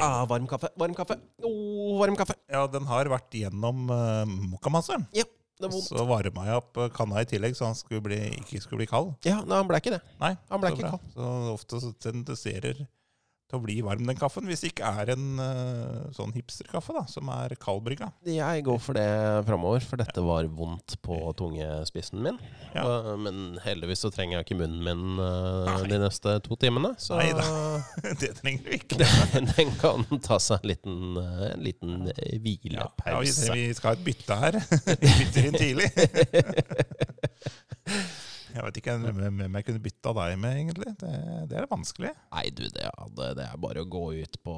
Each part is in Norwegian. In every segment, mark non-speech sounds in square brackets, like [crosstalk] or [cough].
Ah, varm kaffe, varm kaffe. Oh, varm kaffe. Ja, den har vært gjennom uh, mokkamasseren. Ja, det vondt. Så varma jeg opp eh, kanna i tillegg, så han skulle bli, ikke skulle bli kald. Ja, nei, han ble ikke det. Nei, Han ble så ikke bra. kald. Så ofte så tendenserer til å bli varm den kaffen, hvis det ikke er en uh, sånn hipsterkaffe da, som er kaldbrygga. Jeg går for det framover, for dette var vondt på tungespissen min. Ja. Og- Men heldigvis så trenger jeg ikke munnen min uh, de neste to timene. Så Neida. [laughs] det trenger du ikke. [laughs] den kan ta seg en liten, eh, en liten Ja, ja, vi, vi skal ha et bytte her. [laughs] Vi bytter inn tidlig. Jeg vet ikke hvem jeg kunne bytta deg med, egentlig. Det, det er vanskelig. Nei, du, det er, det er bare å gå ut på,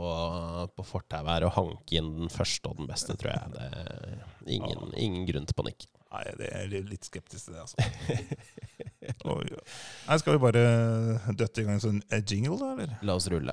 på fortauet her og hanke inn den første og den beste, tror jeg. Det er ingen, ingen grunn til panikk. Nei, det er litt skeptisk til det, altså. Ja. Nei, skal vi bare døtte i gang en sånn eh, jingle, da, eller? La oss rulle.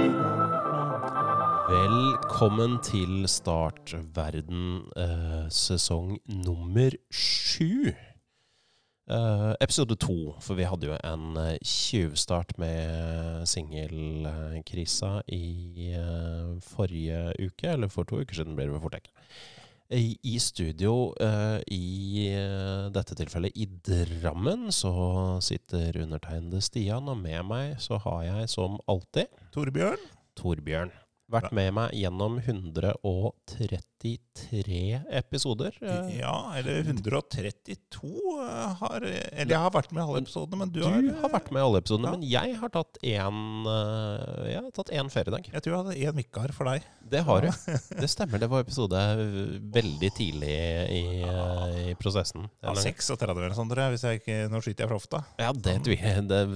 Velkommen til Startverden eh, sesong nummer sju. Eh, episode to, for vi hadde jo en eh, tjuvstart med singelkrisa i eh, forrige uke, eller for to uker siden blir det vel fort ikke. I, I studio, eh, i eh, dette tilfellet i Drammen, så sitter undertegnede Stian, og med meg så har jeg som alltid Torbjørn? Torbjørn. Vært med meg gjennom 133 episoder. eh. Ja, eller 132 eh, har Eller jeg har vært med i alle episodene, men du, Du har har vært med i alle episodene, Ja. men jeg har tatt én eh, Jeg har tatt én feriedag. Jeg tror jeg hadde én vikar for deg. Det har du. Det stemmer. Det var episode veldig tidlig i, i prosessen. Ja, 36 eller sånt, tror jeg. Hvis jeg ikke, nå skyter jeg fra hofta. Ja, det, det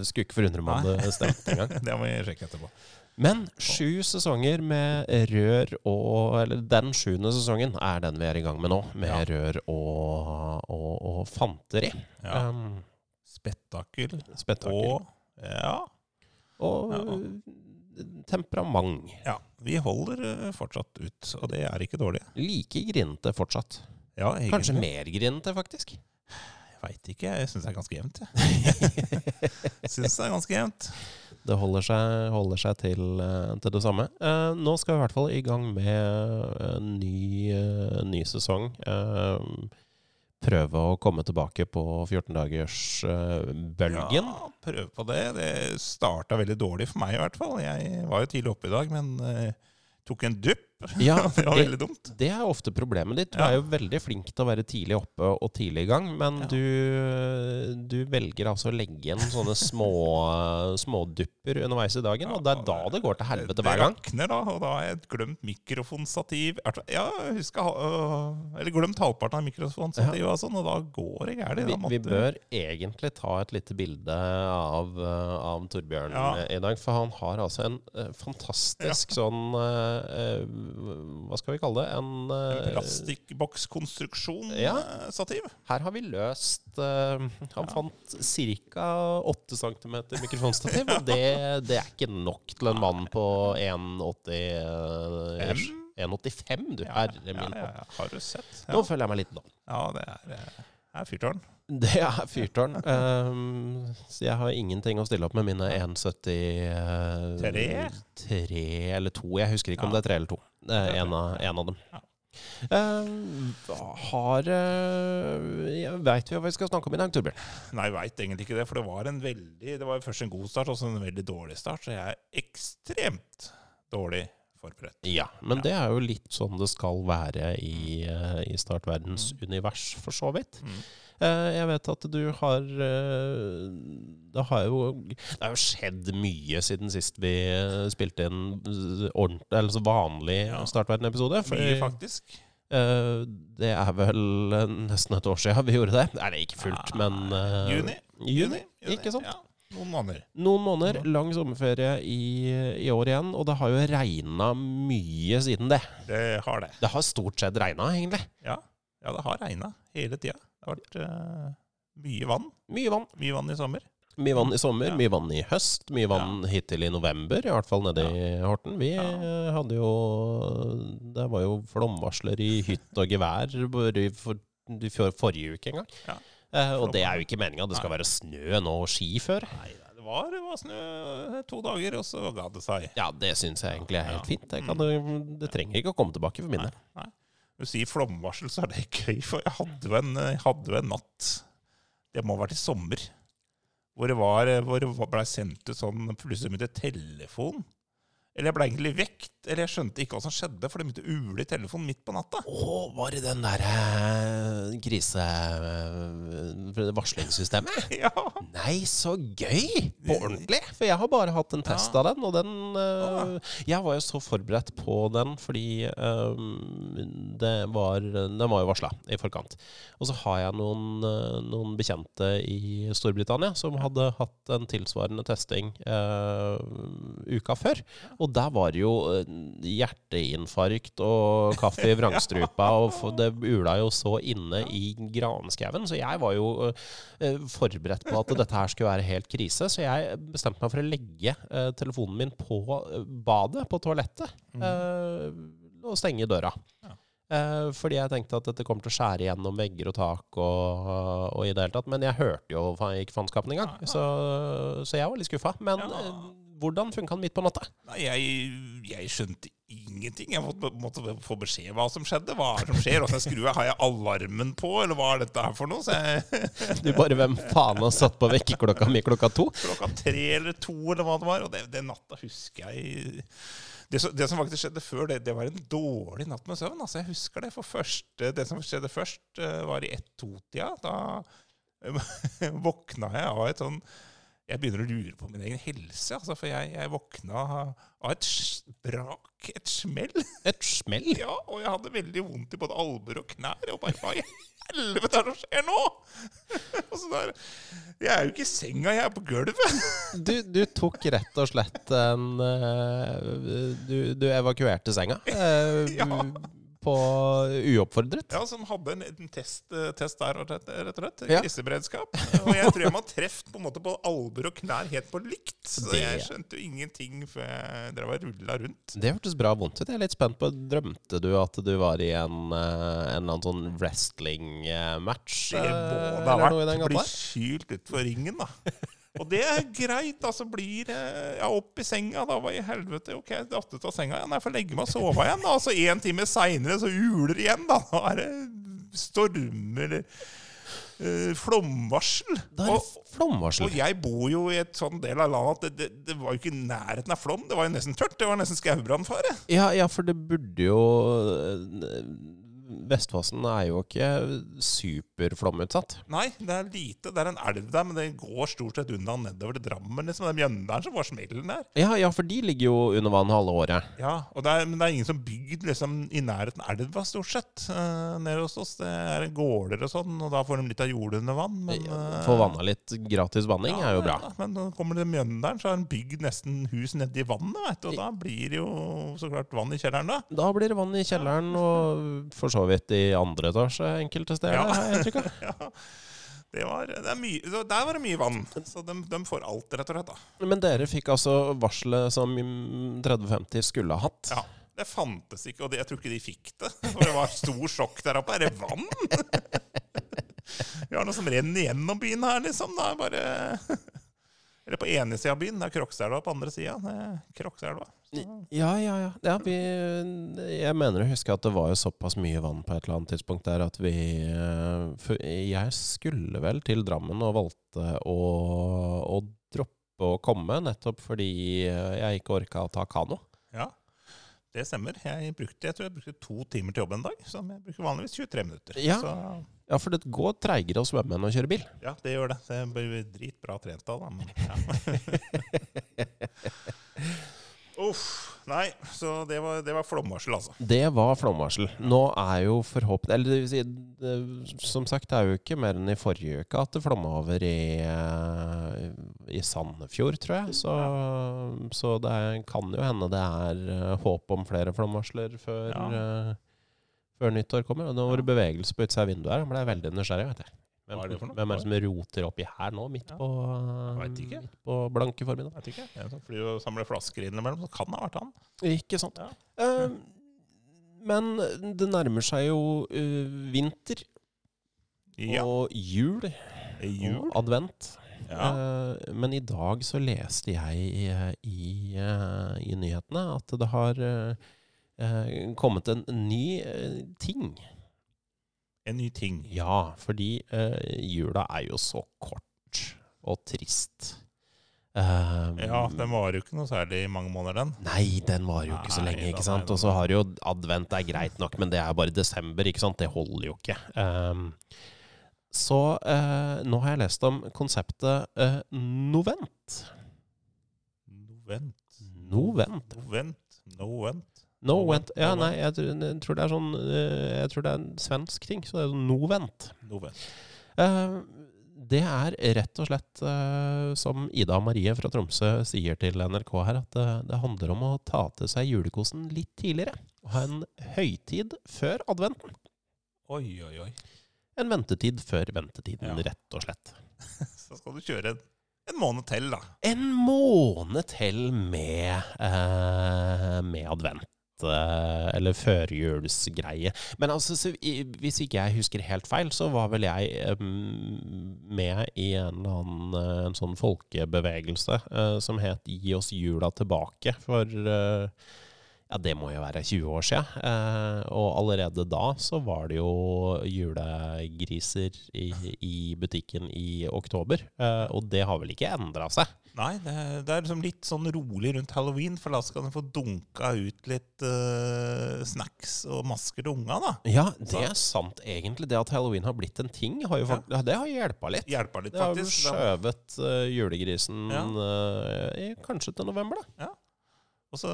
skulle ikke forundre meg om det stemte engang. [laughs] Det må vi sjekke etterpå. Men sju sesonger med rør og Eller den sjuende sesongen er den vi er i gang med nå, med Ja. rør og, og, og fanteri. Ja. Um, Spetakkel Spetakkel. og Ja. Og temperament. ja. Vi holder eh, fortsatt ut, og det er ikke dårlig. Like grinete fortsatt. Ja, egentlig. Kanskje mer grinete, faktisk. Jeg veit ikke. Jeg syns det er ganske jevnt, jeg. [laughs] [laughs] syns det er ganske jevnt. Det holder seg, holder seg til, eh, til det samme. Eh, nå skal vi i hvert fall i gang med en ny, eh, ny sesong. Eh, prøve å komme tilbake på 14-dagers-bølgen. Ja, prøve på det. Det starta veldig dårlig for meg, i hvert fall. Jeg var jo tidlig oppe i dag, men eh, tok en dupp. [laughs] Ja, det var veldig dumt. Det er ofte problemet ditt. Du Ja. er jo veldig flink til å være tidlig oppe og tidlig i gang, men Ja. du, du velger altså å legge igjen sånne små [laughs] smådupper underveis i dagen, og det er da det går til helvete hver gang. Det rakner da, og da har jeg glemt mikrofonstativ. Ja, jeg husker, eller glemt halvparten av mikrofonstativet og sånn, og da går det gærent. Vi, vi bør egentlig ta et lite bilde av, uh, av Torbjørn eh, i dag, for han har altså en eh, fantastisk sånn eh, eh, Hva skal vi kalle det? En, En plastikkbokskonstruksjon-stativ. Ja. eh. Her har vi løst uh, Han fant ca. 8 cm mikrofonstativ, og det, det er ikke nok til en mann på 1,80 eh, 1,85, du Ja, herre min. ja, ja. Har du sett? Nå Ja, føler jeg meg liten, da. ja det er, eh, er fyrtårn. Det er fyrtårn. Um, så jeg har ingenting å stille opp med mine 1,70 uh, Tre? Eller to. Jeg husker ikke om det er tre eller to. Det er en av, en av dem. Ja. Um, har uh, Veit vi hva vi skal snakke om i dag, Torbjørn? Nei, veit egentlig ikke det, for det var en veldig Det var først en god start, og så en veldig dårlig start, så jeg er ekstremt dårlig forberedt. Ja, men Ja. det er jo litt sånn det skal være i, eh, i startverdens univers, for så vidt. Mm. Eh, jeg vet at du har eh, Det har jo Det har jo skjedd mye siden sist vi spilte inn ordentlig, eller så vanlig Ja. Startverden-episode. Mye, faktisk. det er vel nesten et år siden vi gjorde det. Er det ikke fullt, Ja, men Juni. Juni. Juni, ikke sant? Ja. Noen måneder. Noen måneder, lang sommerferie i, i år igjen, og det har jo regna mye siden det. Det har det. Det har stort sett regna, egentlig. Ja, ja det har regna hele tida. Det har vært uh, mye vann. Mye vann. Mye vann i sommer. Mye vann i sommer, Ja. mye vann i høst, mye vann hittil i november, i hvert fall nede i Horten. Vi Ja. eh, hadde jo Det var jo flomvarsler i hytt og gevær bare for, for, forrige uke en gang. Ja. Eh, og det er jo ikke meninga. Det skal være snø nå og skiføre. Nei, det var, det var snø eh, to dager, og så ga det seg. Ja, det syns jeg egentlig er helt fint. Det, kan, det, det trenger ikke å komme tilbake for min del. Du sier flomvarsel, så er det gøy, for jeg hadde jo en, en natt Det må ha vært i sommer. Hvor det, var, hvor det ble sendt ut sånn plutselig med telefon. Eller jeg ble egentlig vekt, eller jeg skjønte ikke hva som skjedde, for det begynte å ule i telefonen midt på natta. Å, var det den derre krisevarslingssystemet? [laughs] Ja, Nei, så gøy! På ordentlig. For jeg har bare hatt en test Ja. av den, og den øh, Jeg var jo så forberedt på den fordi øhm, det var Den var jo varsla i forkant. Og så har jeg noen, noen bekjente i Storbritannia som hadde hatt en tilsvarende testing øh, uka før. Og der var det jo øh, hjerteinfarkt og kaffe i [laughs] vrangstrupa, og det ula jo så inne i granskauen. Så jeg var jo øh, eh, forberedt på at dette her skulle være helt krise, så jeg bestemte meg for å legge eh, telefonen min på eh, badet, på toalettet, eh, og stenge døra. Ja. Eh, fordi jeg tenkte at dette kommer til å skjære gjennom vegger og tak og, og i det hele tatt. Men jeg hørte jo ikke faenskapen engang, så, så jeg var litt skuffa. Men eh, hvordan funka den midt på natta? Nei, jeg, jeg skjønte ingenting. Jeg måtte, måtte få beskjed hva som skjedde. Hva er det som skjer? Åssen skrur jeg? Har jeg alarmen på, eller hva er dette her for noe? Så jeg, [laughs] Du bare Hvem faen har satt på vekkerklokka mi klokka to? klokka tre eller to, eller hva det var. Og det, den natta husker jeg det som, det som faktisk skjedde før, det, det var en dårlig natt med søvn. Altså, jeg husker det. For først, det som skjedde først, eh, var i ett-to-tida. Da eh, [laughs] våkna jeg av et sånn Jeg begynner å lure på min egen helse. Altså, for jeg, jeg våkna av et brak, et smell. [laughs] Et smell? Ja, og jeg hadde veldig vondt i både albuer og knær. Og bare hva i helvete er det som skjer nå?! [laughs] og så der, Jeg er jo ikke i senga, jeg er på gulvet. [laughs] Du, du tok rett og slett en eh, du, du evakuerte senga eh, Ja. På uoppfordret. Ja, Som hadde en, en test, eh, test der, rett rett og slett. Ja. Kriseberedskap. Og jeg tror jeg må ha truffet på en måte på albuer og knær helt på likt. Så Det- jeg skjønte jo ingenting før jeg drev og rulla rundt. Det hørtes bra vondt ut. Jeg er litt spent på Drømte du at du var i en, eh, en eller annen sånn wrestling-match? Det må eh, det ha vært. Bli kylt utfor ringen, da. Og det er greit. altså blir eh, jeg opp i senga. Da var i helvete ok, jeg datt ut av senga igjen. Jeg får legge meg og sove igjen. da, Altså En time seinere så uler det igjen. Da Da er det stormer eller uh, flomvarsel. Det er Og, flomvarsel. og jeg bor jo i et sånn del av landet at det, det, det var jo ikke i nærheten av flom. Det var jo nesten tørt. Det var nesten skaubrannfare. Ja, ja, for det burde jo eh, Vestfossen er jo ikke superflomutsatt. Nei, det er lite. Det er en elv der, men det går stort sett unna nedover til Drammen. liksom. Det er Mjøndalen som får smellen der. Ja, ja, for de ligger jo under vann halve året. Ja, og det er, Men det er ingen som bygd liksom, i nærheten av elva, stort sett. Uh, nede hos oss. Det er gårder og sånn, og da får de litt av jordet under vann. Men, eh, Få vanna litt gratis vanning er jo bra. Ja, men når kommer til Mjøndalen, så har en bygd nesten hus nedi vannet, vet du. Og da blir det jo så klart vann i kjelleren, da. Da blir det vann i kjelleren, og for så vidt i andre etasje enkelte steder. Ja. jeg av. [laughs] Ja, det var, det mye, der var det mye vann. Så de, de får alt, rett og slett. da. Men dere fikk altså varselet som mm, 3050 skulle ha hatt. Ja, Det fantes ikke, og det, jeg tror ikke de fikk det. [laughs] For det var stor sjokk der oppe. Er det vann? [laughs] Vi har noe som renner gjennom byen her, liksom. Er bare Eller på ene sida av byen. Det er Krokselva på andre sida. Krokselva. Så- Ja, ja, ja. ja vi, jeg mener å huske at det var jo såpass mye vann på et eller annet tidspunkt der at vi eh, jeg skulle vel til Drammen og valgte å, å droppe å komme, nettopp fordi jeg ikke orka å ta kano. Ja, det stemmer. Jeg, brukte, jeg tror jeg brukte to timer til jobb en dag. Som jeg bruker vanligvis 23 minutter. Ja. Så Ja, for det går treigere å svømme enn å kjøre bil. ja, det gjør det. Det blir dritbra trent av, da. Men, ja. [laughs] Uff. Nei, så det var, det var flomvarsel, altså. Det var flomvarsel. Nå er jo forhåpentlig Eller det vil si, det, som sagt, det er jo ikke mer enn i forrige uke at det flomma over i, eh, i Sandefjord, tror jeg. Så, så det kan jo hende det er eh, håp om flere flomvarsler før, Ja. eh, før nyttår kommer. Og nå var det bevegelse på utsida av vinduet her. Ble veldig nysgjerrig. vet jeg. Hvem, er det for noe? hvem er det som roter oppi her nå, midt Ja. på, midt på blanke formiddag? Jeg vet ikke. En som flyr og samler flasker innimellom, så kan det ha vært han. Ikke sant. Ja. Eh, men det nærmer seg jo uh, vinter Ja. og jul Jul. og advent. Ja. Uh, men i dag så leste jeg eh, i, uh, i nyhetene at det har kommet en ny ting. En ny ting. Ja, fordi uh, jula er jo så kort og trist. Um, Ja, den varer jo ikke noe særlig i mange måneder, den. Nei, den varer jo ikke så lenge, ikke sant? Og så har jo advent er greit nok, men det er bare desember, ikke sant? Det holder jo ikke. Um, så uh, nå har jeg lest om konseptet uh, novent. Novent. Novent. Novent. Novent. No vent. Ja, nei, jeg, tror- jeg tror det er sånn eh, Jeg tror det er en svensk ting, så det er sånn no vent. No vent. Uh, det er rett og slett, uh, som Ida Marie fra Tromsø sier til NRK her, at det, det handler om å ta til seg julekosen litt tidligere. Og ha en høytid før adventen. Oi, oi, oi. En ventetid før ventetiden, Ja. rett og slett. [laughs] Så skal du kjøre en, en måned til, da. En måned til med, uh, med advent. Eh, Eller førjulsgreie. Men altså, så, hvis ikke jeg husker helt feil, så var vel jeg med i en eller annen eh, en sånn folkebevegelse eh, som het Gi oss jula tilbake. For eh, ja, det må jo være 20 år siden. Eh, og allerede da så var det jo julegriser i, i butikken i oktober. Eh, og det har vel ikke endra seg. Nei, det, det er liksom litt sånn rolig rundt halloween, for da skal du få dunka ut litt eh, snacks og masker til unga, da. Ja, det er sant, egentlig. Det at halloween har blitt en ting, har jo ja. det har hjelpa litt. Hjelpa litt, Det har jo skjøvet eh, julegrisen Ja. eh, i, kanskje til november, da. Og så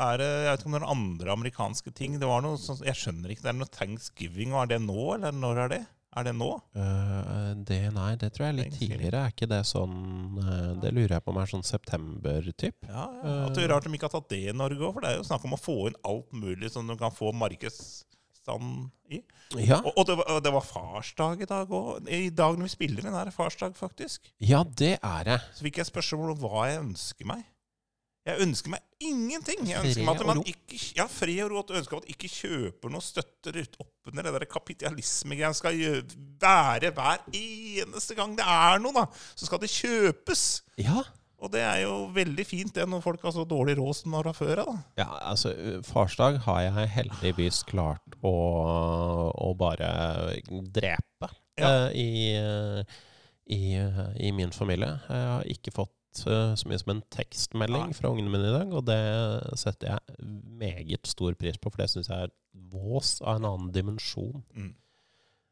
er det Jeg vet ikke om det er noen andre amerikanske ting. Det var noe sånn, Jeg skjønner ikke. Det er noe thanksgiving. Er det nå, eller når er det? Er det nå? Uh, det, nei, det tror jeg er litt tidligere. Er ikke det sånn uh, Det lurer jeg på om er sånn september-typ. Ja, ja. At det er Rart de ikke har tatt det i Norge òg, for det er jo snakk om å få inn alt mulig som du kan få markedsstand i. Ja, Og, og, det, var, og det var farsdag i dag òg. I dag når vi spiller inn, er det farsdag, faktisk. ja det er det. Så fikk jeg spørsmål om hva jeg ønsker meg. Jeg ønsker meg ingenting. Jeg ønsker meg at man ikke, ja, fred og ro. Jeg ønsker at ikke kjøper noe støtter oppunder det der kapitalismegreiene skal være hver eneste gang det er noe, da. Så skal det kjøpes. Ja. Og det er jo veldig fint det når folk har så dårlig råd som de har fra før av. Ja, altså, farsdag har jeg heldigvis klart å, å bare drepe Ja. uh, i, uh, i, uh, i min familie. Jeg har ikke fått så mye som en tekstmelding fra ungene mine i dag, og det setter jeg meget stor pris på, for det syns jeg er vås av en annen dimensjon. Mm.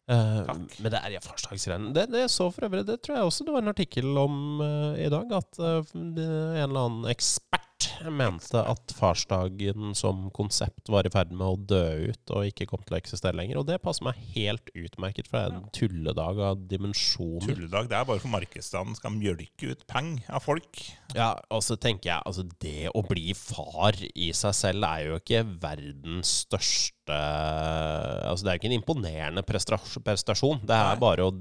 Uh, men det er ja, farsdagsrenn. Det, det så for øvrig, det tror jeg også det var en artikkel om uh, i dag, at uh, en eller annen ekspert mente at farsdagen som konsept var i ferd med å dø ut og ikke kom til å eksistere lenger. Og det passer meg helt utmerket, for det er en tulledag av dimensjoner. Tulledag det er bare for markedsstanden skal mjølke ut penger av folk. Ja, og så tenker jeg, altså det å bli far i seg selv er jo ikke verdens største Altså det er ikke en imponerende prestasjon. Det er bare å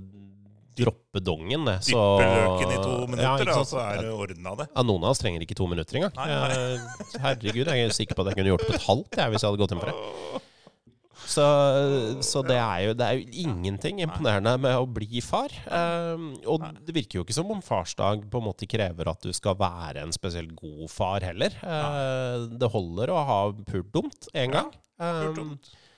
droppe dongen, det. Så løken i to minutter, Ja, da, så er det ordna, det. Ja, noen av oss trenger ikke to minutter engang. Nei, nei. Herregud, jeg er sikker på at jeg kunne gjort det på et halvt jeg, hvis jeg hadde gått inn for det. Så, så det, er jo, det er jo ingenting imponerende med å bli far. Um, og det virker jo ikke som om farsdag på en måte krever at du skal være en spesielt god far heller. Uh, det holder å ha pult dumt én gang. Um.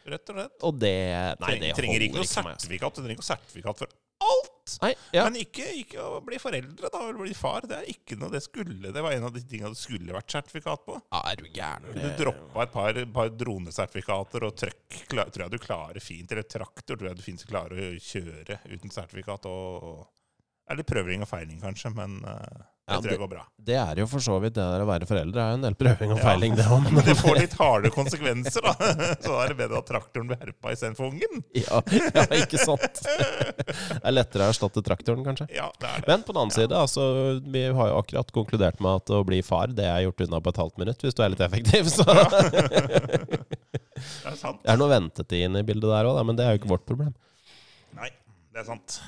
Rett og slett. og det Nei, det trenger trenger ikke noe altså. sertifikat. Du trenger ikke sertifikat for alt! Nei, ja. Men ikke, ikke å bli foreldre, da, eller bli far. Det er ikke noe det skulle. Det var en av de tingene det skulle vært sertifikat på. Ja, er du gæren? Du droppa et par, par dronesertifikater, og trøkk tror jeg du klarer fint. Eller traktor tror jeg du fint klarer å kjøre uten sertifikat. Og, og, eller prøving og feiling, kanskje, men eh, Det Ja, tror det, går bra. Det er jo for så vidt det der å være foreldre. er jo en del prøving og Ja. feiling, det òg. [laughs] Men det får litt harde konsekvenser, da. [laughs] Så da er det bedre at traktoren blir herpa istedenfor ungen. Ja, [laughs] ja, ikke sant? Det er lettere å erstatte traktoren, kanskje. Ja, det er det. Men på den annen side, altså, vi har jo akkurat konkludert med at å bli far, det er gjort unna på et halvt minutt, hvis du er litt effektiv. Så det Det er sant. er noe ventetid inne i bildet der òg, men det er jo ikke vårt problem. Nei, det er sant.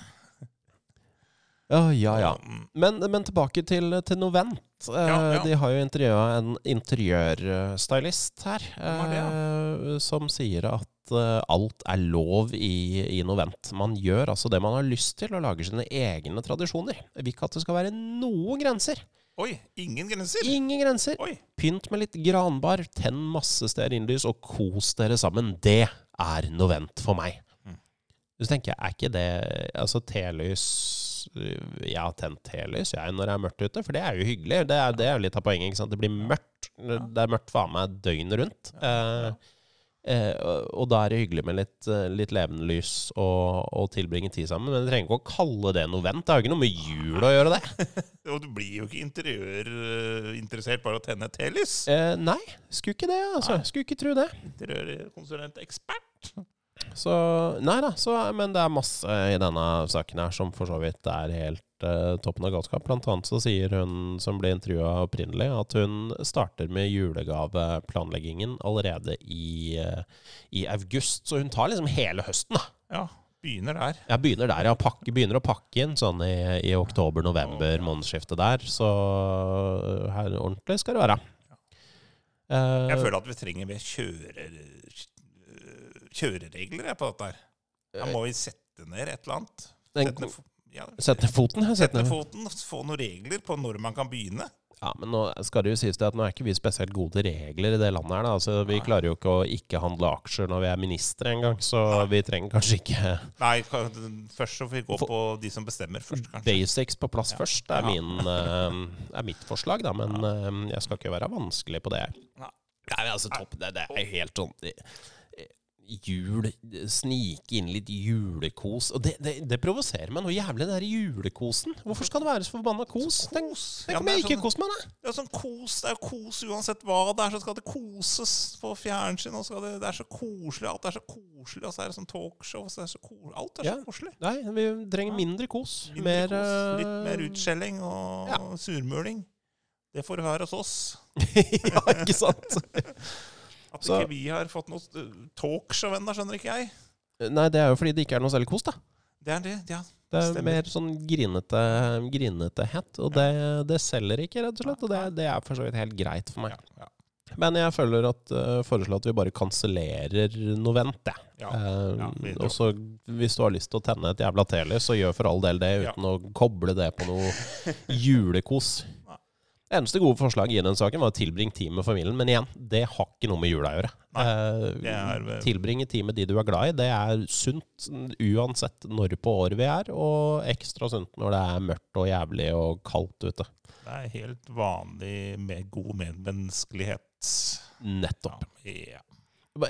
Ja, ja, ja. Mm, Men, men tilbake til, til Novent. Eh, Ja, ja. De har jo intervjua en interiørstylist her, er det, eh, som sier at eh, alt er lov i, i Novent. Man gjør altså det man har lyst til, og lager sine egne tradisjoner. Jeg vil ikke at det skal være noen grenser. Oi, ingen grenser. Ingen grenser. Oi. Pynt med litt granbar, tenn masse stearinlys og kos dere sammen. Det er Novent for meg. Mm. Så tenker jeg, er ikke det Altså, telys Jeg har tent helys jeg når det er mørkt ute, for det er jo hyggelig. Det er, det er litt av poenget. ikke sant? Det blir mørkt. Det er mørkt faen meg døgnet rundt. Eh, eh, og- da er det hyggelig med litt, eh, litt levende lys og, og tilbringe tid sammen. Men vi trenger ikke å kalle det Novent. Det har jo ikke noe med jul å gjøre, det. [laughs] Og du blir jo ikke interiørinteressert bare å tenne et helys. Eh, nei, skulle ikke det, altså. Skulle ikke tro det. Interiørkonsulentekspert. Så Nei da, så, men det er masse i denne saken her som for så vidt er helt uh, toppen av galskap. Blant annet så sier hun som ble intervjua opprinnelig, at hun starter med julegaveplanleggingen allerede i, uh, i august. Så hun tar liksom hele høsten, da. Ja, begynner der. Ja, begynner der, ja. Pakke, begynner å pakke inn sånn i, i oktober-november, månedsskiftet der. Så her ordentlig skal det være. Eh, Jeg føler at vi trenger mer kjøre, kjøreregler jeg, på dette her. Jeg må vi sette ned et eller annet. Sette ned, ja, sette ned foten. Sette, sette ned foten, få noen regler på når man kan begynne. Ja, men nå skal det jo sies det at nå er ikke vi spesielt gode til regler i det landet her. Da. Altså, vi Nei. klarer jo ikke å ikke handle aksjer når vi er ministre engang, så vi trenger kanskje ikke Nei, først så får vi gå på de som bestemmer først, kanskje. basics på plass Ja. først. Er, min, uh, er mitt forslag, da, men uh, jeg skal ikke være vanskelig på det. Nei. Nei, altså, topp, det, det er helt sånn Jul Snike inn litt julekos. Og det, det, det provoserer meg noe jævlig, den der julekosen. Hvorfor skal det være så forbanna kos? Tenk, Kos. tenk Ja, jeg det ikke sånn- koser meg, da! Det er sånn kos, det er jo kos uansett hva det er, så skal det koses på fjernsyn. Og det, det er så koselig, alt er så koselig, og så er det sånn talkshow. Så er det så koselig. alt er så koselig. Nei, vi trenger mindre kos. Mindre mer, kos, litt eh, mer utskjelling og ja. surmuling. Det får du høre hos oss. [laughs] ja, ikke sant? [laughs] At Så- ikke vi har fått noe eh, talkshow ennå, skjønner ikke jeg. Nei, det er jo fordi det ikke er noe særlig kos, da. Det er det, ja. Det er Stemmer. mer sånn grinete, grinetehet, og det, det selger ikke, rett og slett. Og det, det er for så vidt helt greit for meg. Ja, ja. Men jeg føler at uh, foreslår at vi bare kansellerer Novent, jeg. Ja, Eh, ja, vi og så hvis du har lyst til å tenne et jævla telys, så gjør for all del det, Ja. uten å koble det på noe [laughs] julekos. Det eneste gode forslaget i den saken var å tilbringe tid med familien, men igjen, det har ikke noe med jula å gjøre. Nei, Eh, er- Tilbringe tid med de du er glad i, det er sunt uansett når på året vi er, og ekstra sunt når det er mørkt og jævlig og kaldt ute. Det er helt vanlig med god medmenneskelighet. Nettopp. Ja.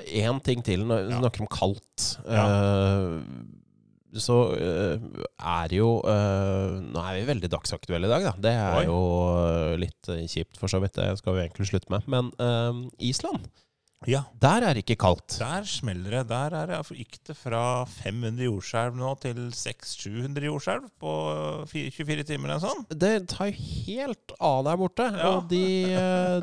Én ting til når vi snakker om kaldt. Ja. Eh, så uh, er jo uh, Nå er vi veldig dagsaktuelle i dag, da. Det er Oi. jo eh, litt kjipt, for så vidt. Det skal vi egentlig slutte med. Men uh, Island, ja. der er det ikke kaldt. Der smeller det. Der er det, altså, gikk det fra 500 jordskjelv nå til 600-700 jordskjelv på 24 timer eller sånn. Det tar jo helt av der borte. Ja. Og de,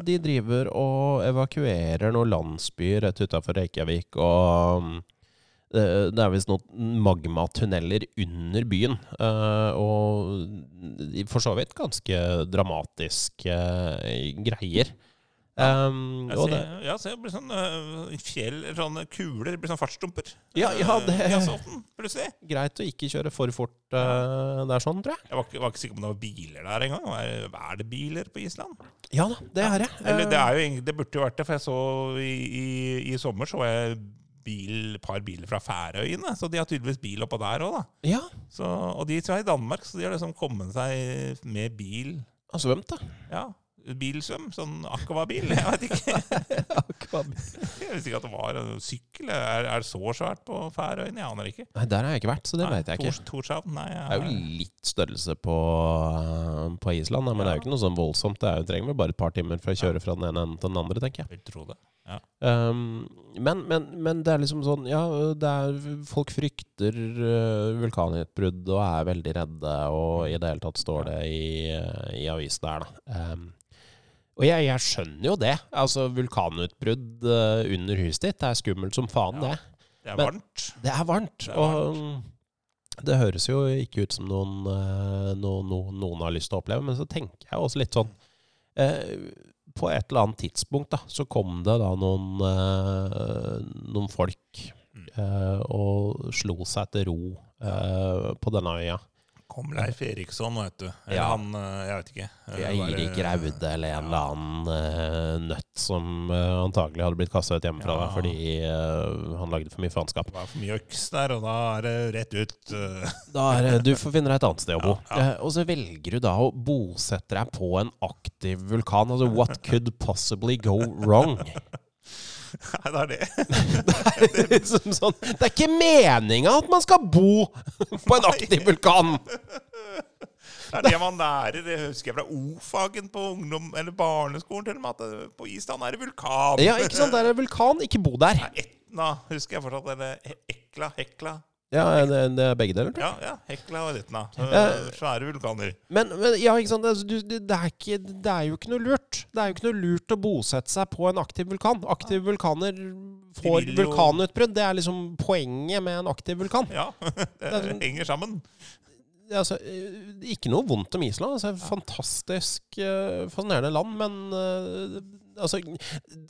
de driver og evakuerer noen landsbyer rett utafor Reykjavik. Og mm, det det er visst noen magmatunneler under byen. eh, Og for så vidt ganske dramatiske eh, greier. Um, Jeg ser, det, ja, ser det blir sånn fjell, sånne kuler, blir sånn fartsdumper. Ja, ja, det- asfalten, greit å ikke kjøre for fort uh, der, sånn, tror jeg. Jeg var ikke, var ikke sikker på om det var biler der engang. Er, er det biler på Island? Ja da, det er det. Eller det, Eh, er jo, det burde jo vært det, for jeg så i, i, i sommer så jeg bil, par biler fra Færøyene. Så de har tydeligvis bil oppå der òg, da. ja, Så, og de som er i Danmark, så de har liksom kommet seg med bil har svømt, da. ja, bilsvøm? Sånn akvabil? Jeg vet ikke. [laughs] Jeg visste ikke at det var en sykkel. Er, er det så svært på Færøyene? Jeg aner ikke. Nei, der har jeg ikke vært, så det Nei, vet jeg ikke. Tors- Torshavn? Nei, jeg, Det er jo litt størrelse på, på Island, men men det er jo ikke noe sånn voldsomt. Det er jo, trenger vel bare et par timer for å kjøre fra den ene enden til den andre, tenker jeg. jeg tror det. Um, men, men, men det er liksom sånn Ja, er, folk frykter uh, vulkanutbrudd og er veldig redde, og i det hele tatt står det i, uh, i avisen der, da. Um, og jeg, jeg skjønner jo det. Altså, vulkanutbrudd uh, under huset ditt det er skummelt som faen, Ja. det. Det er Men- varmt. Det er varmt. Det er og det høres jo ikke ut som noen, eh, no, no, noen har lyst til å oppleve, men så tenker jeg også litt sånn eh, På et eller annet tidspunkt da, så kom det da noen, eh, noen folk Mm. eh, og slo seg til ro eh, på denne øya. Kom Leif Eriksson, vet du. Eller Ja. han eh, Jeg vet ikke. Eh, Eirik Raude eller en eller annen eh, nøtt som eh, antagelig hadde blitt kasta ut hjemmefra Ja. fordi eh, han lagde for mye faenskap. Det var for mye øks der, og da er det rett ut. eh. [laughs] Da er, det- du får finne deg et annet sted å bo. Ja. Eh, og så velger du da å bosette deg på en aktiv vulkan. Altså, what could possibly go wrong? [laughs] Nei, det er det. [laughs] Det er, liksom sånn, det er ikke meninga at man skal bo på en aktiv vulkan! Det er det man lærer. Det husker jeg fra O-fagen på ungdom, eller barneskolen til og med, at på Island er det vulkan. Ja, ikke sant? Det er det vulkan, ikke bo der. Nei, Etna husker jeg fortsatt. Eller Ekla. Hekla. Ja, det, det er begge deler. Ja, ja, Hekla og Etna. Svære vulkaner. Men, men ja, ikke sant? Altså, det, det, er ikke, det er jo ikke noe lurt. Det er jo ikke noe lurt å bosette seg på en aktiv vulkan. Aktive vulkaner får vulkanutbrudd. Det er liksom poenget med en aktiv vulkan. Ja, [laughs] det henger sammen. altså, eh, ikke noe vondt om Island. Altså, fantastisk eh, fascinerende land, men eh, altså,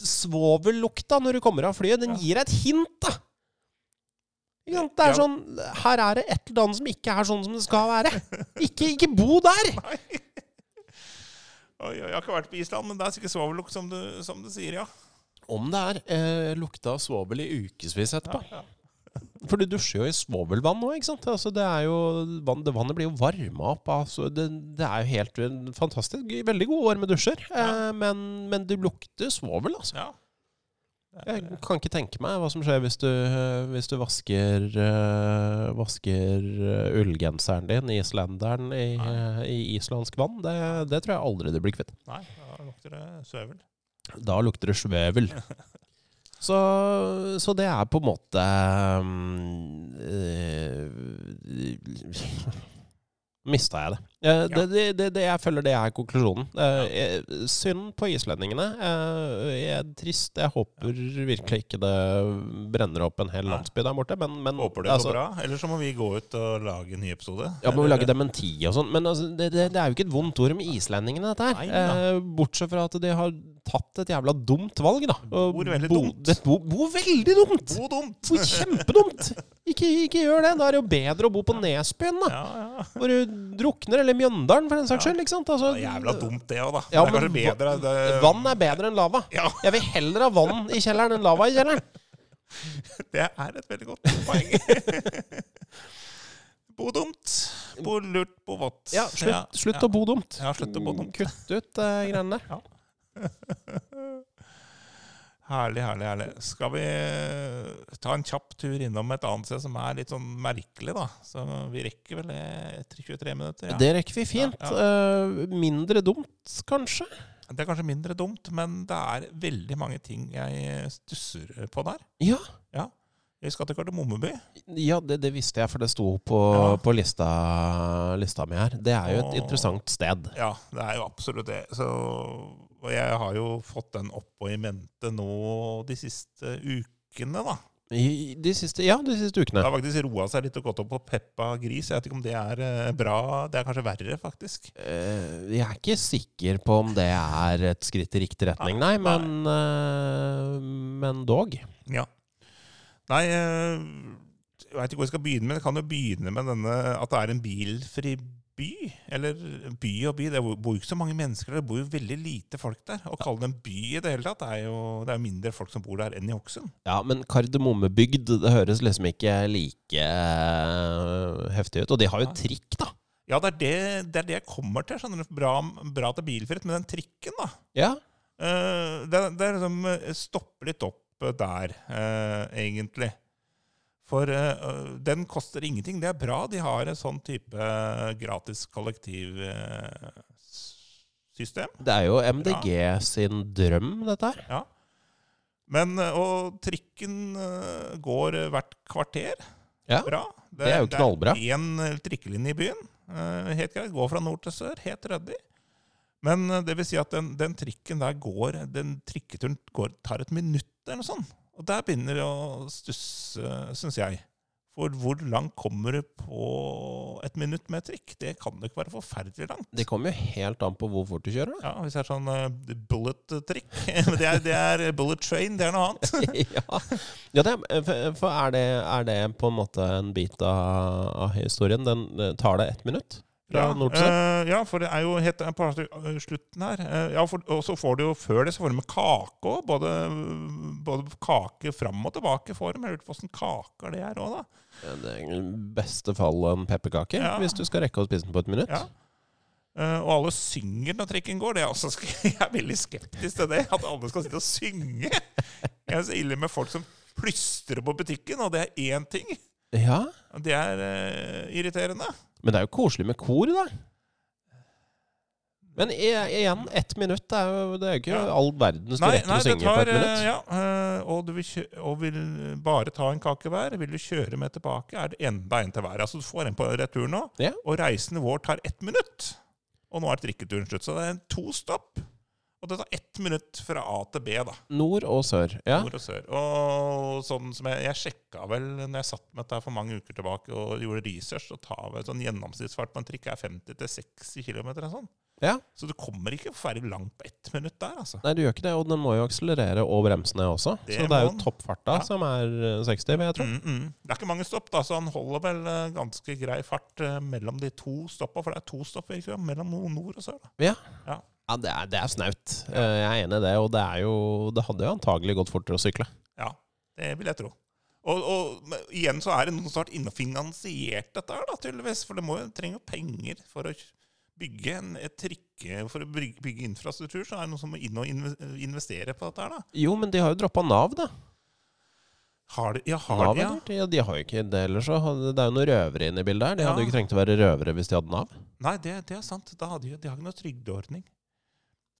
Svovellukta når du kommer av flyet, den gir et hint, da! Det er Ja. sånn Her er det et eller annet som ikke er sånn som det skal være. Ikke, ikke bo der! [laughs] Oi, oi, jeg har ikke vært på Island, men det er sikkert svovellukt, som, du- som du sier, ja. Om det er eh, lukta svovel i ukevis etterpå. ja, ja. For du dusjer jo i svovelvann nå, ikke sant? Altså, det er jo, vann, det vannet blir jo varma opp. Altså, det, det er jo helt eh, fantastisk. Veldig gode med dusjer. Eh, men, men du lukter svovel, altså. ja. Jeg kan ikke tenke meg hva som skjer hvis du, hvis du vasker, uh, vasker eh, ullgenseren din, islenderen, i, eh, i islandsk vann. Det, det tror jeg aldri du blir kvitt. Nei, da lukter det søvel. Da lukter det svevel. [laughs] Så, så det er på en måte um, Mista jeg det. Eh, det, det, det, det. Jeg føler det er konklusjonen. Eh, eh, synd på islendingene. Eh, jeg er trist. Jeg håper virkelig ikke det brenner opp en hel landsby der borte. Men, men Håper det altså, går bra. Eller så må vi gå ut og lage en ny episode. Ja, må vi lage dementi og sånn. Men altså, det, er jo ikke et vondt ord om islendingene, dette her. Eh, bortsett fra at de har tatt et jævla dumt valg, da. Bor veldig bo- dumt. Det, bo, bo veldig dumt! Bo dumt! Bo kjempedumt! Ikke, ikke gjør det. Da er det jo bedre å bo på Nesbyen, da. Ja, ja. Hvor du drukner, eller Mjøndalen, for den saks skyld. ikke? Altså, Det er jævla dumt, det òg, da. Ja, det er kanskje bedre det, Vann er bedre enn lava. Ja, Jeg vil heller ha vann i kjelleren enn lava i kjelleren. [laughs] det er et veldig godt poeng. [laughs] bo dumt. Bo lurt, bo vått. Ja, slutt, slutt ja. å bo dumt. Ja, slutt å bo dumt. Kutt ut uh, greiene der. [laughs] Herlig, herlig, herlig. Skal vi eh, ta en kjapp tur innom et annet sted som er litt sånn merkelig, da? Så vi rekker vel det etter 23 minutter? Ja. Det rekker vi fint. Ja, Eh, mindre dumt, kanskje? Det er kanskje mindre dumt, men det er veldig mange ting jeg stusser på der. Ja. Vi skal til Kardemommeby. Ja, det, det visste jeg, for det sto på, Ja. på lista, lista mi her. Det er jo et Og- interessant sted. Ja, det er jo absolutt det. Så, og jeg har jo fått den opp og i mente nå de siste ukene, da. I de siste, ja, de siste Det har faktisk roa seg litt og gått opp på Peppa Gris. Jeg vet ikke om det er eh, bra. Det er kanskje verre, faktisk. Eh, jeg er ikke sikker på om det er et skritt i riktig retning, nei, Nei, men, eh, men dog. Ja. Nei, eh, jeg veit ikke hvor jeg skal begynne med. Jeg kan jo begynne med denne at det er en bilfri by. Eller by og by. Det bor jo ikke så mange mennesker der. Det bor jo veldig lite folk der. Å kalle det en by i det hele tatt, det er jo det er mindre folk som bor der enn i Hokksund. Ja, men Kardemommebygd, det høres liksom ikke like eh, heftig ut. Og de har jo trikk, da. Ja, det er det, det er det jeg kommer til. du. Bra, bra til bilfritt. Men den trikken, da Ja, eh, Det, det er liksom stopper litt opp eh, der, eh, egentlig. For eh, eh, den koster ingenting. Det er bra de har en sånn type eh, gratis kollektivsystem. det er jo MDG sin drøm, dette her. Ja. Men, eh, og trikken eh, går eh, hvert kvarter. Ja, Bra. det er jo knallbra. Det er én trikkelinje i byen. Eh, Helt greit. Går fra nord til sør. Helt ryddig. Men eh, det vil si at den, den trikken der går Den trikketuren går, tar et minutt eller noe sånt. Og der begynner det å stusse, syns jeg. For hvor langt kommer du på et minutt med trikk? Det kan det ikke være forferdelig langt. Det kommer jo helt an på hvor fort du kjører. Ja, Hvis det er sånn uh, bullet-trikk [laughs] det det er bullet train, det er noe annet. [laughs] ja, ja det, er- for- for er det, er det på en måte en bit av, av historien? Den eh, tar det ett minutt? Fra Ja, nord til eh, ja, for det er jo helt på slutten her. Eh, ja, for, og så får du jo før det så får du med kake òg. Både, både kake fram og tilbake får du. Jeg lurer på åssen kaker det er òg, da. Ja, Det er i beste fall en pepperkake, Ja. hvis du skal rekke å spise den på et minutt. Ja. Uh, og alle synger når trikken går. Det er også, [laughs] jeg er veldig skeptisk til det. At alle skal sitte og synge. Jeg er så ille med folk som plystrer på butikken, og det er én ting. Ja, Det er eh, irriterende. Men det er jo koselig med kor, da. Men i- igjen, ett minutt er jo, det er jo ikke Ja. all verdens Nei, rekker nei å det synge på tar et minutt. eh, Ja, eh, og du vil, kjø og vil bare ta en kake hver. Vil du kjøre med tilbake, er det enda en til hver. Altså Du får en på retur nå, Ja. og reisen vår tar ett minutt. Og nå er trikketuren slutt. Så det er en to stopp. Og det tar ett minutt fra A til B, da. Nord og sør. Ja. Nord og sør. Og sånn som jeg, jeg sjekka vel når jeg satt med dette for mange uker tilbake og gjorde research, så tar vel sånn gjennomsnittsfart på en trikk er 50-60 km. Sånn. ja. Så du kommer ikke forferdelig langt på ett minutt der, altså. Nei, du gjør ikke det, og den må jo akselerere og bremse ned også. Det så det er jo toppfarta Ja. som er eh, 60, vil jeg tro. Mm, mm. Det er ikke mange stopp, da, så han holder vel eh, ganske grei fart eh, mellom de to stoppa. For det er to stopp virker det mellom nord og sør. Da. Ja. Ja. Ja, det er, det er snaut. Ja. Jeg er enig i det, og det er jo Det hadde jo antagelig gått fortere å sykle. Ja, det vil jeg tro. Og, og igjen så er det noen som har vært inne og finansiert dette her, da, tydeligvis. For det må jo trenger jo penger for å bygge en, et trikke For å bygge, bygge infrastruktur, så er det noen som må inn og investere på dette her, da. Jo, men de har jo droppa Nav, da. Har de, ja, har Nav, de, ja. ja. De, har jo ikke det ellers. så Det er jo noen røvere inne i bildet her. De hadde jo ikke trengt å være røvere hvis de hadde Nav. Nei, det, det er sant. Da hadde de, de har ikke noen trygdeordning.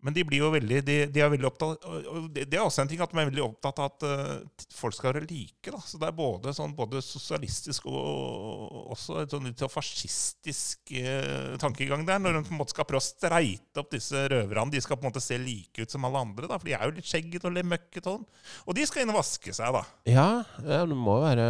Men de blir jo veldig de, de er veldig opptatt og og det, det er også en ting at de er veldig opptatt av at uh, folk skal være like. da. Så det er både, sånn, både sosialistisk og også et sånn litt sånn fascistisk uh, tankegang der. Når de på en måte skal prøve å streite opp disse røverne. De skal på en måte se like ut som alle andre. da, For de er jo litt skjeggete og litt møkkete. Og, sånn. og de skal inn og vaske seg, da. Ja, ja, det må være,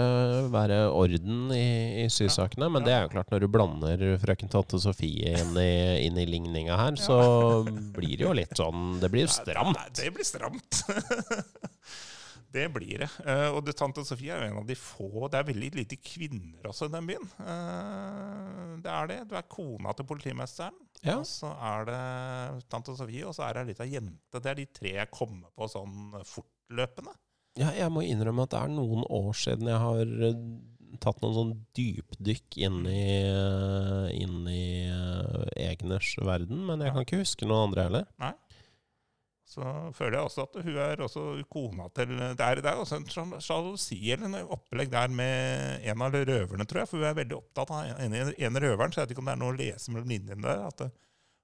være orden i, i sysakene. Men det er jo klart, når du blander frøken tante Sofie inn i, inn i ligninga her, så blir det jo litt sånn Det blir stramt. Nei, det blir stramt. [laughs] det blir det. Eh, og det, tante Sofie er jo en av de få Det er veldig lite kvinner også i den byen. Eh, det er det. Du er kona til politimesteren, Ja. og så er det tante Sofie, og så er det ei lita jente. Det er de tre jeg kommer på sånn fortløpende. Ja, jeg må innrømme at det er noen år siden jeg har eh, tatt noen sånn dypdykk inn i, eh, inn i eh, Egners verden, men jeg kan ikke huske noen andre heller. Så føler jeg også at hun er også kona til Det er, det er også en sjal- sjalusi eller en opplegg der med en av røverne, tror jeg. For hun er veldig opptatt av en, en, en røveren, så jeg vet ikke om det er noe å lese mellom linjene der. at det,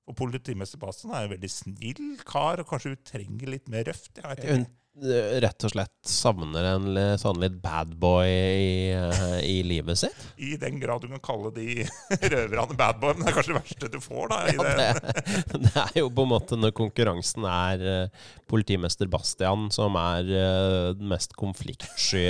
og Politimester Bastian er en veldig snill kar, og kanskje hun trenger litt mer røft. jeg vet ikke. Hun eh, rett og slett savner en sånn litt bad boy i, eh, i livet sitt. I den grad du kan kalle de [laughs] røverne bad boy, men det er kanskje det verste du får. da. Ja, det. det, [laughs] det er jo på en måte når konkurransen er eh, politimester Bastian, som er eh, den mest konfliktsky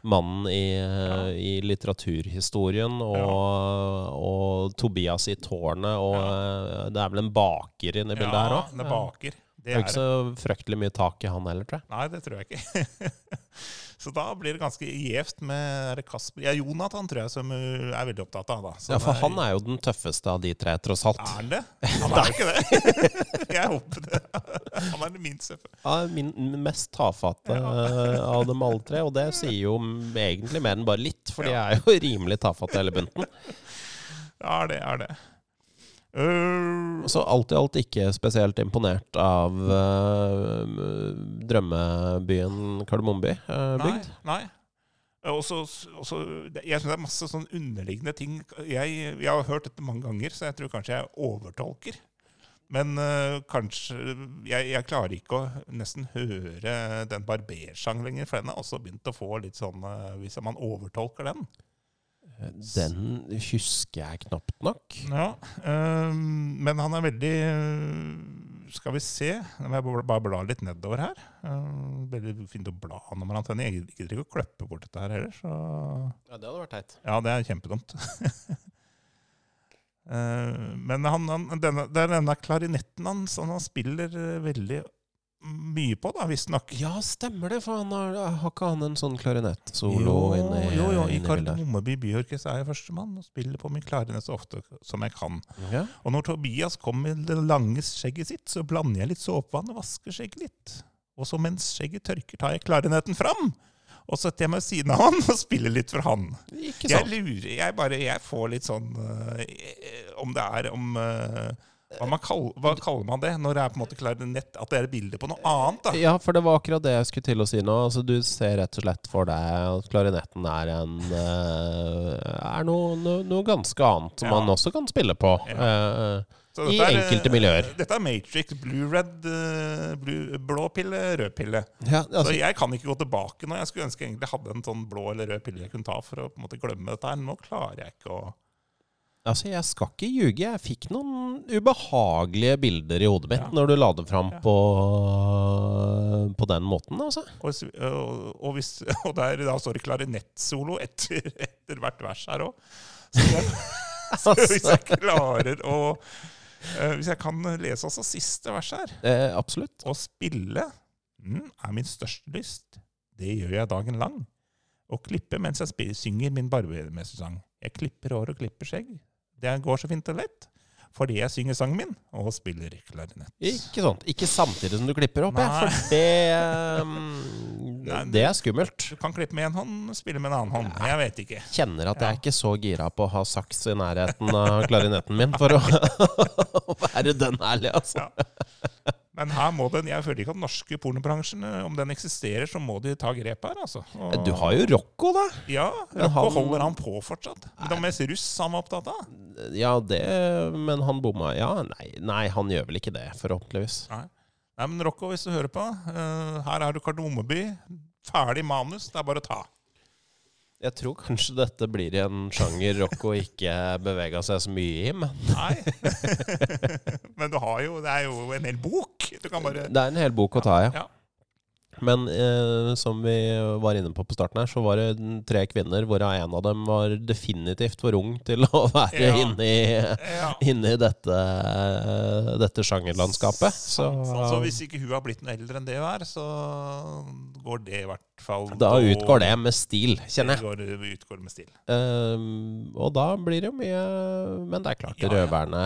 mannen i, ja. i litteraturhistorien, og, og Tobias i tårnet, og det er vel en baker i bildet her Ja, òg. det baker. Det er ikke så fryktelig mye tak i han heller, tror jeg. Nei, det tror jeg ikke. [laughs] Så da blir det ganske gjevt med Kasper Ja, Jonathan tror jeg som er veldig opptatt av. da. Så Ja, For er- han er jo den tøffeste av de tre, tross alt. Er han det? [laughs] Han er jo ikke det. [laughs] Jeg håper det. Han er den minst tøffe. Ja, min mest tafatte eh, av dem alle tre, og det sier jo egentlig mer enn bare litt, for de er jo rimelig tafatte hele bunten. Ja, det er det. Uh, Så alt i alt ikke spesielt imponert av uh, drømmebyen Kardemommeby uh, bygd. nei. nei. Også, også, jeg syns det er masse sånn underliggende ting. Jeg, jeg har hørt dette mange ganger, så jeg tror kanskje jeg overtolker. Men kanskje jeg, jeg klarer ikke å nesten høre den barbersang lenger, for den har også begynt å få litt sånn Hvis man overtolker den. Den husker jeg knapt nok. Ja, øhm, Men han er veldig øh, Skal vi se Nå må jeg bare- bla litt nedover her. Uh, veldig fint å bla når man tenner. Jeg gidder ikke å kløppe bort dette her heller. Så Ja, det hadde vært teit. ja, det er kjempedumt. uh, [laughs] men han, han, denne, det er denne klarinetten hans han, han spiller eh, veldig mye på, da, visstnok. Ja, stemmer det, for han har, har ikke han en sånn klarinettsolo inni jo, jo, i? Kardemommeby Byorkest er jeg førstemann og spiller på min klarinett så ofte som jeg kan. Ja. Og når Tobias kom med det lange skjegget sitt, så blander jeg litt såpevann og vasker skjegget litt. Og så mens skjegget tørker, tar jeg klarinetten fram. Og så setter jeg meg ved siden av han og spiller litt for han. Ikke Jeg lurer, jeg bare, jeg får litt sånn øh, Om det er om øh, hva, man kall, hva kaller man det når det er på en måte klarinett? At det er et bilde på noe annet? da? Ja, for det var akkurat det jeg skulle til å si nå. Altså, du ser rett og slett for deg at klarinetten er en eh, Er noe, noe, noe ganske annet som Ja. man også kan spille på. Ja. Så I er, enkelte miljøer. Dette er Matrix. Blue-red, blue, blå pille, rød pille. ja, Så altså, jeg kan ikke gå tilbake nå. Jeg skulle ønske jeg egentlig hadde en sånn blå eller rød pille jeg kunne ta for å på en måte glemme dette her. Nå klarer jeg ikke å altså, jeg skal ikke ljuge. Jeg fikk noen ubehagelige bilder i hodet mitt Ja. når du la det fram Ja. på, på den måten, altså. Og, og, og, hvis, [laughs] og der da står det klarinettsolo etter, etter hvert vers her òg. Så [laughs] [laughs] hvis altså jeg klarer å eh, Hvis jeg kan lese også siste vers her eh, absolutt. Å spille mm, er min største lyst. Det gjør jeg dagen lang. Å klippe mens jeg spiller, synger min barbermestersang. Jeg klipper hår og klipper skjegg. Det går så fint og lett. Fordi jeg synger sangen min og spiller klarinett. Ikke sånt. Ikke samtidig som du klipper opp, jeg, for det um, [laughs] Nei, Det er skummelt. Du kan klippe med én hånd, spille med en annen hånd. Jeg vet ikke. Kjenner at jeg er ikke så gira på å ha saks i nærheten av klarinetten min for å [laughs] [laughs] være den ærlig, altså. Ja. Men her må den, jeg føler ikke at norske pornobransjen, om den eksisterer, så må de ta grep her. altså. Og- Du har jo Rocco, da. Ja, Rocco han- holder han på fortsatt. Det var mest russ han var opptatt av. Ja, det Men han bomma. Ja, nei, nei, han gjør vel ikke det, forhåpentligvis. Nei. Nei, men Rocco, hvis du hører på, uh, her er du Kardemommeby. Ferdig manus, det er bare å ta. Jeg tror kanskje dette blir en sjanger Rocco ikke bevega seg så mye i, men Nei. [laughs] men du har jo, det er jo en hel bok. Du kan bare det er en hel bok å ta ja. Ja. Men eh, som vi var inne på på starten her, så var det tre kvinner, hvorav en av dem var definitivt for ung til å [laughs] være Ja. inne i Ja. inne i dette, dette sjangerlandskapet. Så sant. hvis ikke hun har blitt noe eldre enn det hun er, så går det i hvert fall da utgår det med stil, kjenner jeg. Det går, utgår med stil. Ehm, og da blir det jo mye Men det er klart, ja. røverne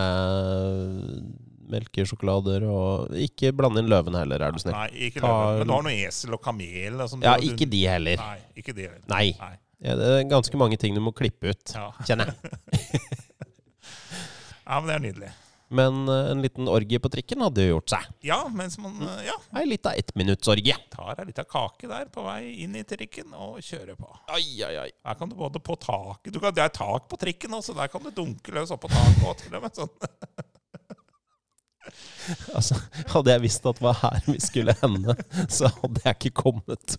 melkesjokolader og Ikke blande inn løven heller, er du snill. Nei, ikke Ta- Men du har noe esel og kamel. og sånn. Ja, Du- ikke de heller. Nei, ikke de heller. Nei. Nei. Ja, det er ganske mange ting du må klippe ut, Ja. kjenner jeg. [laughs] ja, men det er nydelig. Men eh, en liten orgie på trikken hadde jo gjort seg. Ja, mens man eh, ja, Ei lita ettminuttsorgie. tar ei lita kake der på vei inn i trikken og kjører på. Ai, ai, ai. Der kan du både på taket du kan, Det er tak på trikken også, der kan du dunke løs oppå taket. Og til og med sånn. [laughs] Altså, hadde jeg visst at det var her vi skulle hende, så hadde jeg ikke kommet.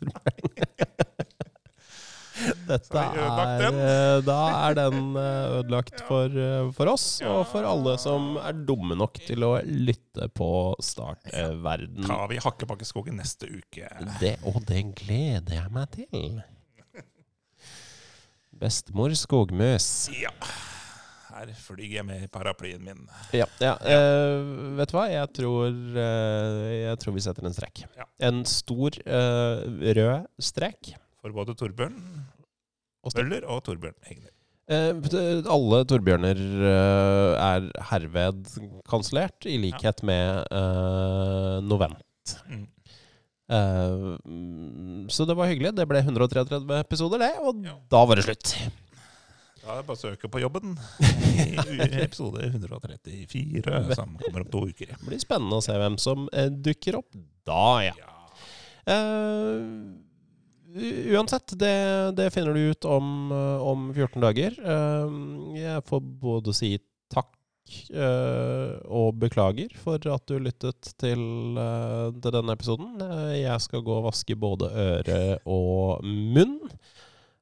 Dette er eh, Da er den eh, ødelagt for, eh, for oss, og for alle som er dumme nok til å lytte på Startverden. tar vi Hakkebakkeskogen neste uke. Det, og det gleder jeg meg til. [laughs] Bestemor skogmus. Ja. Her flyr jeg med paraplyen min. Ja, ja. Uh, vet du hva? Jeg tror, uh, jeg tror vi setter en strek. Ja. En stor uh, rød strek. For både Torbjørn Og Møller og Torbjørn Egner. Alle Torbjørner er herved kansellert, i likhet med eh, Novent. Mm. Mm, så det var hyggelig. Det ble 133 episoder, det. Og Ja. da var det slutt. Er det bare å søke på jobben [laughs] i episode 134, som kommer om to uker. Det blir spennende å se hvem som eh, dukker opp da, ja. Ja. Eh, uansett, det, det finner du ut om, eh, om 14 dager. Uh, jeg får både si takk uh, og beklager for at du lyttet til, til denne episoden. Jeg skal gå og vaske både øre og munn.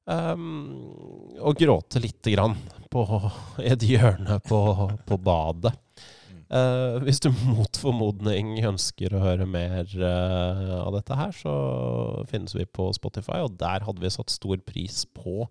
Um, og gråte lite grann på et hjørne på, på badet. Uh, hvis du mot formodning ønsker å høre mer uh, av dette her, så finnes vi på Spotify, og der hadde vi satt stor pris på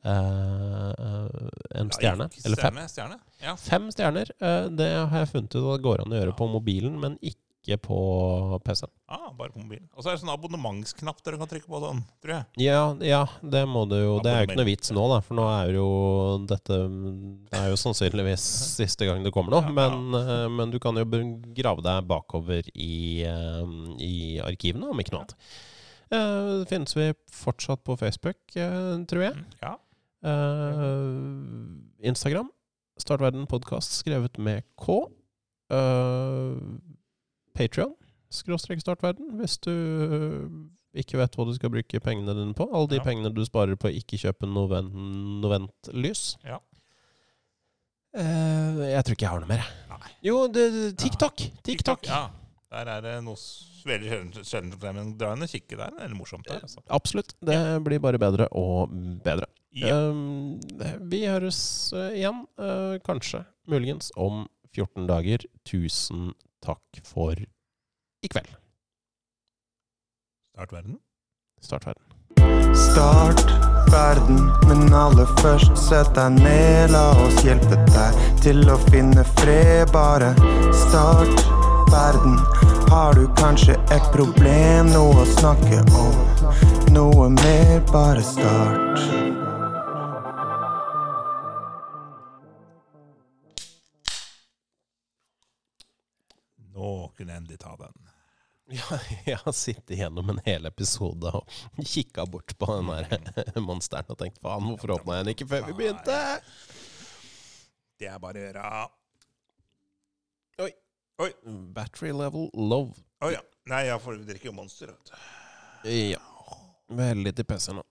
Uh, en stjerne. Ja, Eller fem. Stjerne, stjerne. Ja. Fem stjerner. Uh, det har jeg funnet ut at det går an å gjøre på mobilen, men ikke på PC-en. Ah, bare på mobilen. Og så er det sånn abonnementsknapp dere kan trykke på sånn, tror jeg. Ja, ja, det må du jo. Det er jo ikke noe vits nå, da, for nå er jo dette Det er jo sannsynligvis [laughs] siste gang det kommer noe. Men, eh, men du kan jo grave deg bakover i, eh, i arkivene, om ikke noe annet. Eh, finnes vi fortsatt på Facebook, tror jeg. Mm, Ja. Instagram. Startverden podkast skrevet med K. Uh, Patrion. Skråstrek startverden, hvis du eh, ikke vet hva du skal bruke pengene dine på. Alle de Ja. pengene du sparer på å ikke kjøpe Novent- Novent-lys. Ja. Eh, jeg tror ikke jeg har noe mer. Nei. Jo, det, det- TikTok! TikTok. Ja. Der er det noe veldig sjelden- sjeldent, men dra inn og kikke der. Det er morsomt der. Altså. Absolutt. Det blir bare bedre og bedre. Ja. Um, vi høres eh, igjen, uh, kanskje, muligens, om 14 dager. Tusen takk for i kveld. Start verden. Start verden. Start verden, men aller først sett deg ned. La oss hjelpe deg til å finne fred. Bare start verden. Har du kanskje et problem, noe å snakke om? Noe mer, bare start. Nå kunne endelig ta den. Ja, [laughs] jeg har sittet gjennom en hel episode og [laughs] kikka bort på den der [laughs] monsteren og tenkt faen, hvorfor åpna jeg den ikke før vi begynte? Det er bare å gjøre Oi. Oi. Battery level low. Å ja. Nei, jeg får drikke jo Monster. vet du. Ja. Veldig til PC nå.